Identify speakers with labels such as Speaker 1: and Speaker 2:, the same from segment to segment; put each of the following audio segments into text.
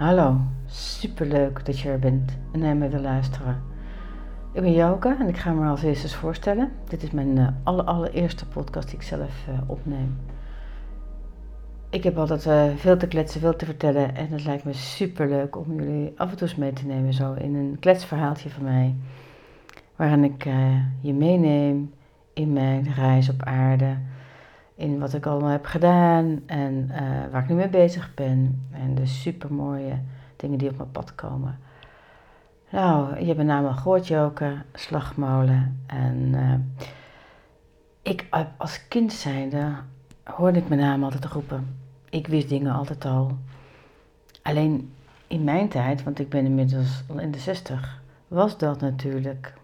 Speaker 1: Hallo, superleuk dat je er bent en naar me wil luisteren. Ik ben Joke en ik ga me als eerste voorstellen. Dit is mijn uh, allereerste podcast die ik zelf uh, opneem. Ik heb altijd uh, veel te kletsen, veel te vertellen en het lijkt me superleuk om jullie af en toe eens mee te nemen zo in een kletsverhaaltje van mij. Waarin ik je meeneem in mijn reis op aarde in wat ik allemaal heb gedaan en uh, waar ik nu mee bezig ben. En de supermooie dingen die op mijn pad komen. Nou, je hebt mijn naam al Slagmolen. En uh, ik als kind zijnde hoorde ik mijn naam altijd roepen. Ik wist dingen altijd al. Alleen in mijn tijd, want ik ben inmiddels al in de zestig, was dat natuurlijk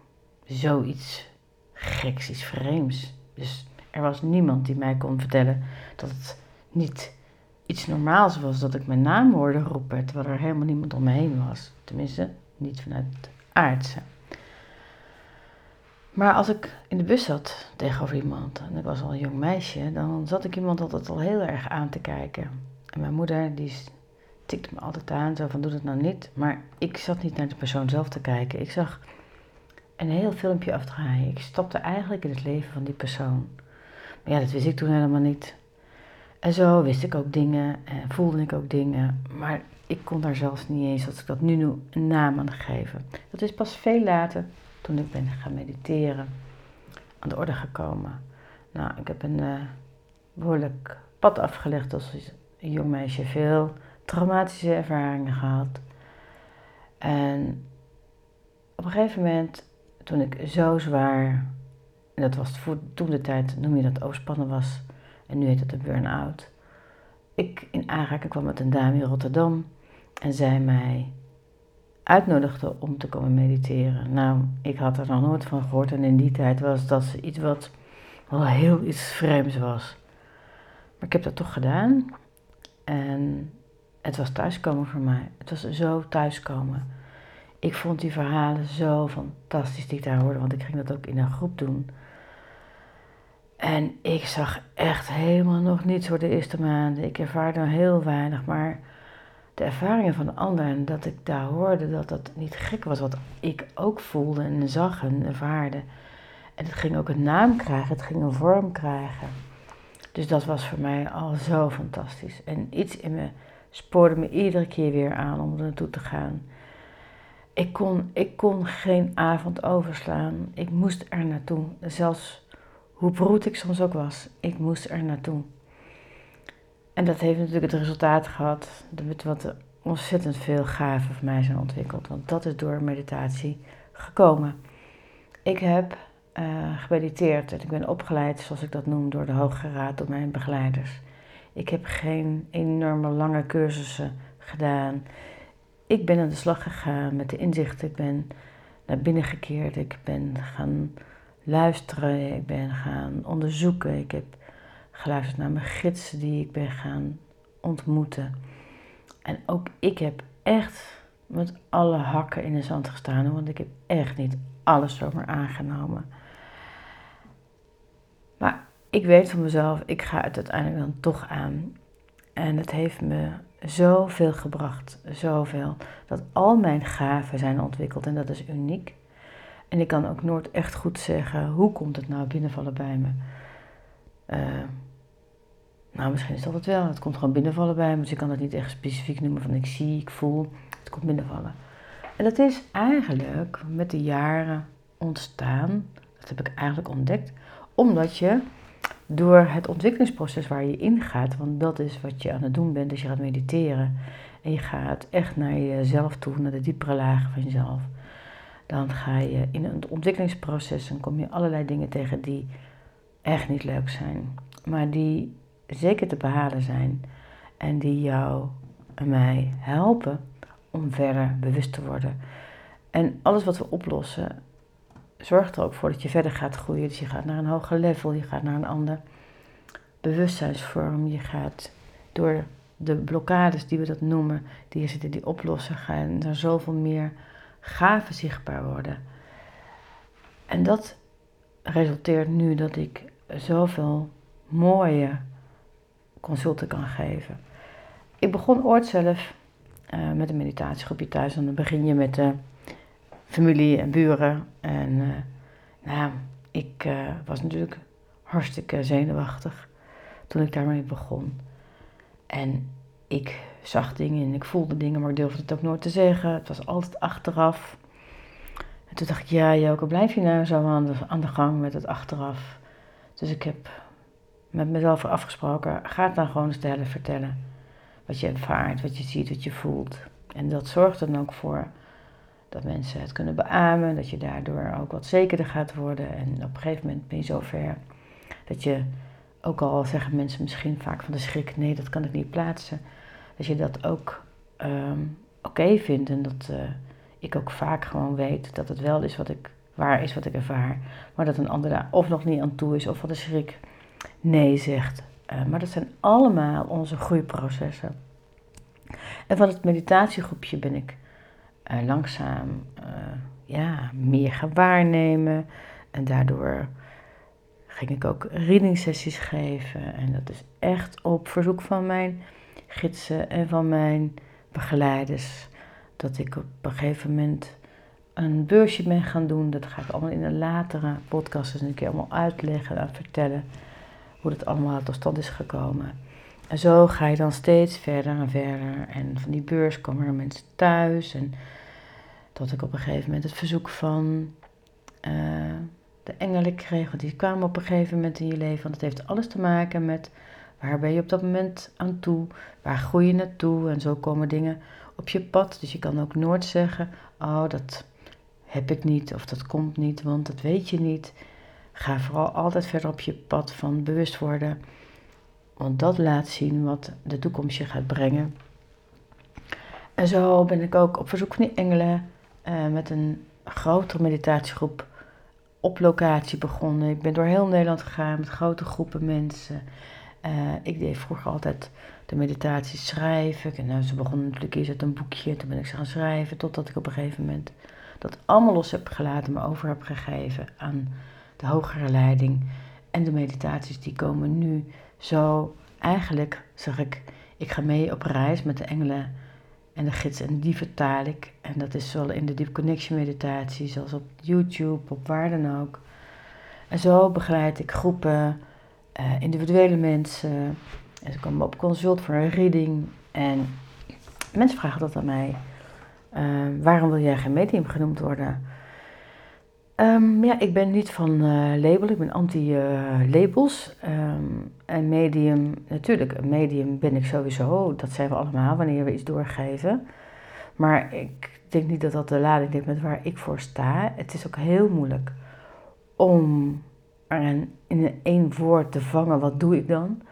Speaker 1: zoiets geks, iets vreemds. Dus er was niemand die mij kon vertellen dat het niet iets normaals was dat ik mijn naam hoorde roepen, terwijl er helemaal niemand om me heen was. Tenminste, niet vanuit het aardse. Maar als ik in de bus zat tegenover iemand, en ik was al een jong meisje, dan zat ik iemand altijd al heel erg aan te kijken. En mijn moeder, die tikte me altijd aan, zo van doe dat nou niet. Maar ik zat niet naar de persoon zelf te kijken. Ik zag een heel filmpje afdraaien. Ik stapte eigenlijk in het leven van die persoon. Ja, dat wist ik toen helemaal niet. En zo wist ik ook dingen en voelde ik ook dingen. Maar ik kon daar zelfs niet eens, als ik dat nu noem, een naam aan geven. Dat is pas veel later, toen ik ben gaan mediteren, aan de orde gekomen. Nou, ik heb een uh, behoorlijk pad afgelegd als een jong meisje. Veel traumatische ervaringen gehad. En op een gegeven moment, toen ik zo zwaar en dat was toen de tijd, noem je dat overspannen was. En nu heet het een burn-out. Ik in aanraking kwam met een dame in Rotterdam. En zij mij uitnodigde om te komen mediteren. Nou, ik had er nog nooit van gehoord. En in die tijd was dat iets wat wel heel iets vreemds was. Maar ik heb dat toch gedaan. En het was thuiskomen voor mij. Het was zo thuiskomen. Ik vond die verhalen zo fantastisch die ik daar hoorde. Want ik ging dat ook in een groep doen. En ik zag echt helemaal nog niets voor de eerste maanden. Ik ervaarde heel weinig, maar de ervaringen van de anderen en dat ik daar hoorde dat dat niet gek was, wat ik ook voelde en zag en ervaarde. En het ging ook een naam krijgen, het ging een vorm krijgen. Dus dat was voor mij al zo fantastisch. En iets in me spoorde me iedere keer weer aan om er naartoe te gaan. Ik kon, ik kon geen avond overslaan. Ik moest er naartoe. Zelfs hoe broed ik soms ook was, ik moest er naartoe. En dat heeft natuurlijk het resultaat gehad dat wat ontzettend veel gaven voor mij zijn ontwikkeld. Want dat is door meditatie gekomen. Ik heb uh, gemediteerd en ik ben opgeleid, zoals ik dat noem, door de Hoge Raad, door mijn begeleiders. Ik heb geen enorme lange cursussen gedaan. Ik ben aan de slag gegaan met de inzichten. Ik ben naar binnen gekeerd. Ik ben gaan luisteren, ik ben gaan onderzoeken. Ik heb geluisterd naar mijn gidsen die ik ben gaan ontmoeten. En ook ik heb echt met alle hakken in de zand gestaan, want ik heb echt niet alles zomaar aangenomen. Maar ik weet van mezelf, ik ga het uiteindelijk dan toch aan. En het heeft me zoveel gebracht, zoveel, dat al mijn gaven zijn ontwikkeld en dat is uniek. En ik kan ook nooit echt goed zeggen, hoe komt het nou binnenvallen bij me? Uh, nou, misschien is dat het wel. Het komt gewoon binnenvallen bij me. Dus ik kan het niet echt specifiek noemen van ik zie, ik voel. Het komt binnenvallen. En dat is eigenlijk met de jaren ontstaan. Dat heb ik eigenlijk ontdekt. Omdat je door het ontwikkelingsproces waar je ingaat, want dat is wat je aan het doen bent, dus je gaat mediteren en je gaat echt naar jezelf toe, naar de diepere lagen van jezelf dan ga je in een ontwikkelingsproces en kom je allerlei dingen tegen die echt niet leuk zijn, maar die zeker te behalen zijn en die jou en mij helpen om verder bewust te worden. En alles wat we oplossen zorgt er ook voor dat je verder gaat groeien. Dus je gaat naar een hoger level, je gaat naar een ander bewustzijnsvorm, je gaat door de blokkades die we dat noemen, die er zitten, die oplossen, gaan er zoveel meer gaven zichtbaar worden. En dat resulteert nu dat ik zoveel mooie consulten kan geven. Ik begon ooit zelf uh, met een meditatiegroepje thuis. En dan begin je met de familie en buren. En uh, nou, ik was natuurlijk hartstikke zenuwachtig toen ik daarmee begon. En ik zag dingen en ik voelde dingen, maar ik durfde het ook nooit te zeggen. Het was altijd achteraf. En toen dacht ik, ja Joke, blijf je nou zo aan de, aan de gang met het achteraf? Dus ik heb met mezelf afgesproken, ga het dan gewoon stellen, vertellen. Wat je ervaart, wat je ziet, wat je voelt. En dat zorgt er dan ook voor dat mensen het kunnen beamen, dat je daardoor ook wat zekerder gaat worden. En op een gegeven moment ben je zover dat je, ook al zeggen mensen misschien vaak van de schrik, nee, dat kan ik niet plaatsen, dat je dat ook um, oké vindt en dat uh, ik ook vaak gewoon weet dat het wel is wat ik, waar is wat ik ervaar, maar dat een ander daar of nog niet aan toe is of van de schrik nee zegt. Uh, maar dat zijn allemaal onze groeiprocessen. En van het meditatiegroepje ben ik uh, langzaam ja, meer gaan waarnemen. En daardoor ging ik ook reading sessies geven. En dat is echt op verzoek van mijn gidsen en van mijn begeleiders. Dat ik op een gegeven moment een beursje ben gaan doen. Dat ga ik allemaal in een latere podcast eens een keer allemaal uitleggen en vertellen. Hoe dat allemaal tot stand is gekomen. En zo ga je dan steeds verder en verder. En van die beurs komen er mensen thuis. En tot ik op een gegeven moment het verzoek van uh, de engelen kreeg. Want die kwamen op een gegeven moment in je leven. Want het heeft alles te maken met waar ben je op dat moment aan toe? Waar groei je naartoe? En zo komen dingen op je pad. Dus je kan ook nooit zeggen, oh dat heb ik niet of dat komt niet, want dat weet je niet. Ga vooral altijd verder op je pad van bewust worden. Want dat laat zien wat de toekomst je gaat brengen. En zo ben ik ook op verzoek van die engelen uh, met een grotere meditatiegroep op locatie begonnen. Ik ben door heel Nederland gegaan met grote groepen mensen. Uh, ik deed vroeger altijd de meditatie schrijven. En nou, ze begonnen natuurlijk eerst uit een boekje. Toen ben ik ze gaan schrijven. Totdat ik op een gegeven moment dat allemaal los heb gelaten. Me over heb gegeven aan de hogere leiding. En de meditaties die komen nu zo. Eigenlijk zeg ik, ik ga mee op reis met de engelen en de gids. En die vertaal ik. En dat is zowel in de Deep Connection meditatie, zoals op YouTube, op waar dan ook. En zo begeleid ik groepen, uh, individuele mensen. En ze komen op consult voor een reading. En mensen vragen dat aan mij. Uh, waarom wil jij geen medium genoemd worden? Um, ja, ik ben niet van uh, label, ik ben anti-labels. Um, en medium, natuurlijk, een medium ben ik sowieso, dat zijn we allemaal wanneer we iets doorgeven. Maar ik denk niet dat dat de lading heeft met waar ik voor sta. Het is ook heel moeilijk om er in één woord te vangen, wat doe ik dan?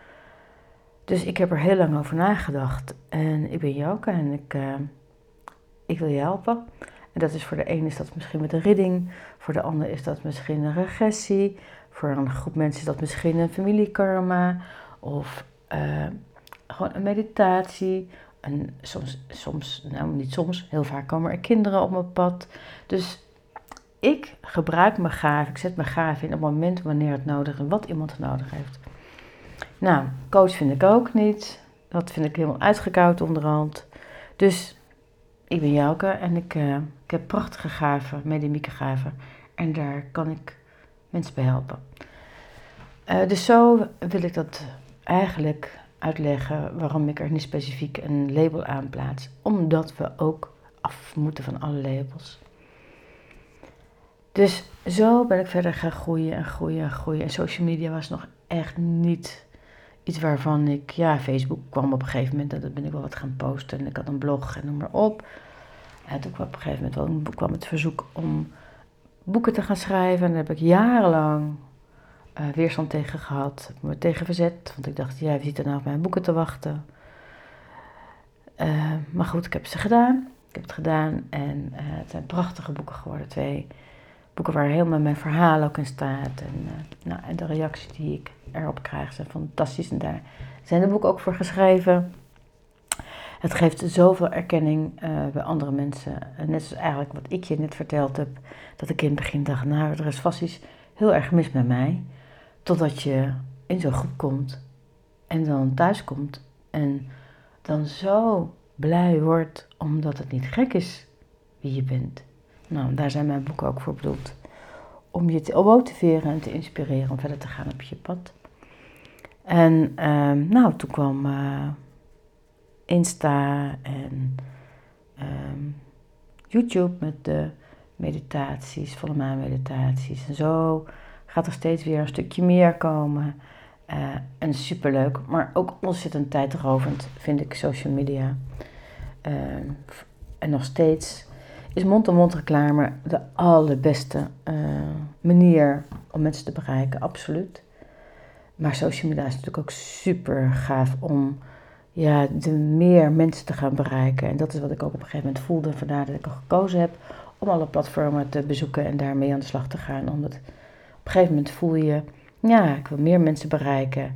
Speaker 1: Dus ik heb er heel lang over nagedacht. En ik ben Joke en ik, uh, ik wil je helpen. En dat is voor de een is dat misschien met een reading, voor de ander is dat misschien een regressie, voor een groep mensen is dat misschien een familiekarma of uh, gewoon een meditatie. En soms, soms, nou niet soms, heel vaak komen er kinderen op mijn pad. Dus ik gebruik mijn gaven, ik zet mijn gaven in op het moment wanneer het nodig is en wat iemand nodig heeft. Nou, coach vind ik ook niet. Dat vind ik helemaal uitgekoud onderhand. Dus ik ben Jouke en ik, uh, ik heb prachtige gaven, mediumieke gaven. En daar kan ik mensen bij helpen. Uh, dus zo wil ik dat eigenlijk uitleggen waarom ik er niet specifiek een label aan plaats. Omdat we ook af moeten van alle labels. Dus zo ben ik verder gaan groeien en groeien en groeien. En social media was nog echt niet iets waarvan ik, ja, Facebook kwam op een gegeven moment en dat ben ik wel wat gaan posten. En ik had een blog en noem maar op. En toen kwam op een gegeven moment kwam het verzoek om boeken te gaan schrijven. En daar heb ik jarenlang uh, weerstand tegen gehad. Me tegen verzet, want ik dacht, ja, wie zit er nou op mijn boeken te wachten? Uh, maar goed, ik heb ze gedaan. Ik heb het gedaan en uh, het zijn prachtige boeken geworden. Twee boeken waar helemaal mijn verhaal ook in staat. En, nou, en de reacties die ik erop krijg zijn fantastisch. En daar zijn de boeken ook voor geschreven. Het geeft zoveel erkenning uh, bij andere mensen. net zoals eigenlijk wat ik je net verteld heb. Dat ik in het begin dacht, nou, er is vast iets heel erg mis met mij. Totdat je in zo'n groep komt en dan thuis komt en dan zo blij wordt omdat het niet gek is wie je bent. Nou, daar zijn mijn boeken ook voor bedoeld. Om je te motiveren en te inspireren om verder te gaan op je pad. En ehm, nou, toen kwam uh, Insta en ehm, YouTube met de meditaties, volle maan meditaties. En zo gaat er steeds weer een stukje meer komen. Uh, en superleuk, maar ook ontzettend tijdrovend vind ik social media. Uh, en nog steeds is mond-to-mond reclame de allerbeste uh, manier om mensen te bereiken, absoluut. Maar social media is natuurlijk ook super gaaf om ja, de meer mensen te gaan bereiken. En dat is wat ik ook op een gegeven moment voelde. Vandaar dat ik al gekozen heb om alle platformen te bezoeken en daarmee aan de slag te gaan. Omdat op een gegeven moment voel je, ja, ik wil meer mensen bereiken.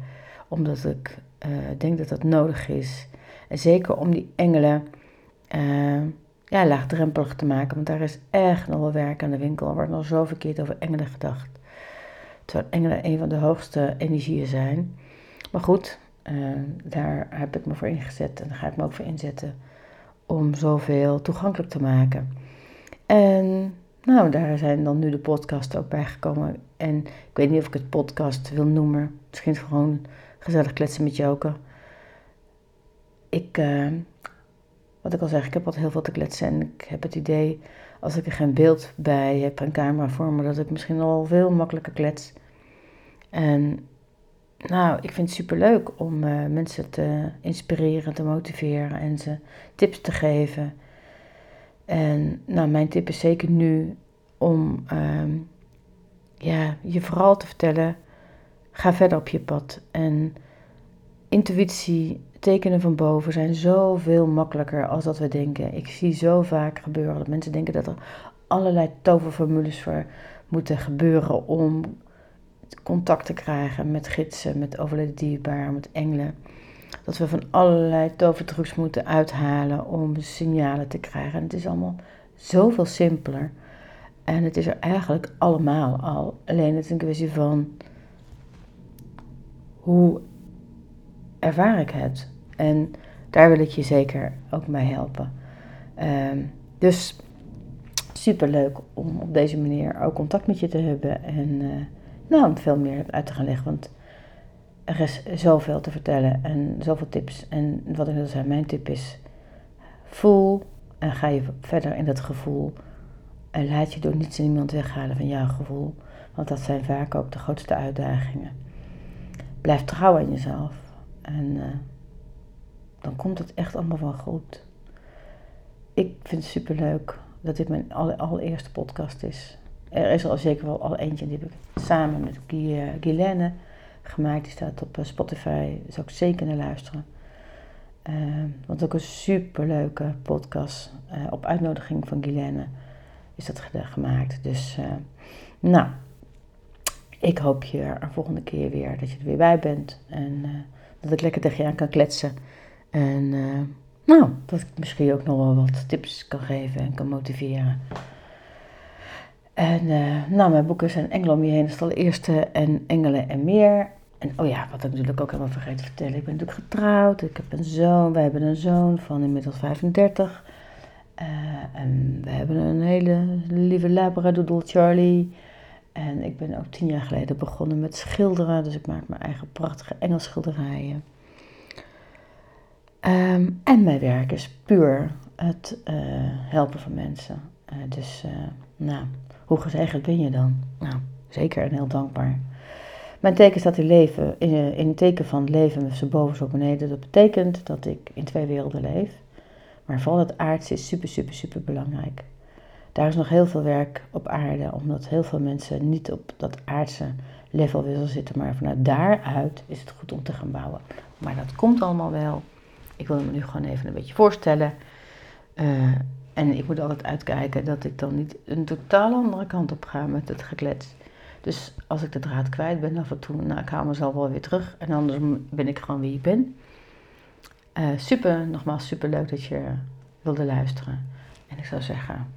Speaker 1: Omdat ik uh, denk dat dat nodig is. En zeker om die engelen uh, ja, laagdrempelig te maken. Want daar is echt nog wel werk aan de winkel. Er wordt nog zo verkeerd over engelen gedacht. Terwijl engelen een van de hoogste energieën zijn. Maar goed, uh, daar heb ik me voor ingezet en daar ga ik me ook voor inzetten. Om zoveel toegankelijk te maken. En nou, daar zijn dan nu de podcasts ook bijgekomen. En ik weet niet of ik het podcast wil noemen. Misschien gewoon gezellig kletsen met Joker. Ik, uh, wat ik al zeg, ik heb altijd heel veel te kletsen. En ik heb het idee, als ik er geen beeld bij heb, een camera voor me, dat ik misschien al veel makkelijker klets. En nou, ik vind het superleuk om uh, mensen te inspireren, te motiveren en ze tips te geven. En nou, mijn tip is zeker nu om uh, ja, je vooral te vertellen, ga verder op je pad. En intuïtie, tekenen van boven zijn zoveel makkelijker als dat we denken. Ik zie zo vaak gebeuren dat mensen denken dat er allerlei toverformules voor moeten gebeuren om contact te krijgen met gidsen, met overleden dierbaren, met engelen. Dat we van allerlei tovertrucs moeten uithalen om signalen te krijgen. En het is allemaal zoveel simpeler. En het is er eigenlijk allemaal al. Alleen het is een kwestie van hoe ervaar ik het? En daar wil ik je zeker ook mee helpen. Um, dus super leuk om op deze manier ook contact met je te hebben en uh, nou, veel meer uit te gaan leggen. Want er is zoveel te vertellen en zoveel tips. En wat ik wil zeggen, mijn tip is: voel en ga je verder in dat gevoel. En laat je door niets en niemand weghalen van jouw gevoel. Want dat zijn vaak ook de grootste uitdagingen. Blijf trouw aan jezelf. En uh, dan komt het echt allemaal van goed. Ik vind het super leuk dat dit mijn allereerste podcast is. Er is al zeker wel al eentje, die heb ik samen met Guilaine gemaakt. Die staat op eh, Spotify, daar zou ik zeker naar luisteren. Uh, want ook een super leuke podcast. Op uitnodiging van Guilaine is dat gemaakt. Dus, nou, ik hoop je er volgende keer weer dat je er weer bij bent. En dat ik lekker tegen je aan kan kletsen. En nou, dat ik misschien ook nog wel wat tips kan geven en kan motiveren. En nou, mijn boeken zijn Engelen om je heen, dat is. En Engelen en meer. En oh ja, wat ik natuurlijk ook helemaal vergeten te vertellen. Ik ben natuurlijk getrouwd. Ik heb een zoon. Wij hebben een zoon van inmiddels 35. Uh, en we hebben een hele lieve labradoodle, Charlie. En ik ben ook tien jaar geleden begonnen met schilderen. Dus ik maak mijn eigen prachtige Engels schilderijen. Um, en mijn werk is puur het uh, helpen van mensen. Uh, dus, nou, hoe gezegend ben je dan? Nou, zeker en heel dankbaar. Mijn teken staat in leven, in, in teken van leven met z'n boven, zo beneden. Dat betekent dat ik in twee werelden leef. Maar vooral het aardse is super, super, super belangrijk. Daar is nog heel veel werk op aarde, omdat heel veel mensen niet op dat aardse level willen zitten. Maar vanuit daaruit is het goed om te gaan bouwen. Maar dat komt allemaal wel. Ik wil me nu gewoon even een beetje voorstellen. Uh, en ik moet altijd uitkijken dat ik dan niet een totaal andere kant op ga met het geklets. Dus als ik de draad kwijt ben af en toe, nou, ik haal mezelf wel weer terug. En anders ben ik gewoon wie ik ben. Uh, super, nogmaals super leuk dat je wilde luisteren. En ik zou zeggen,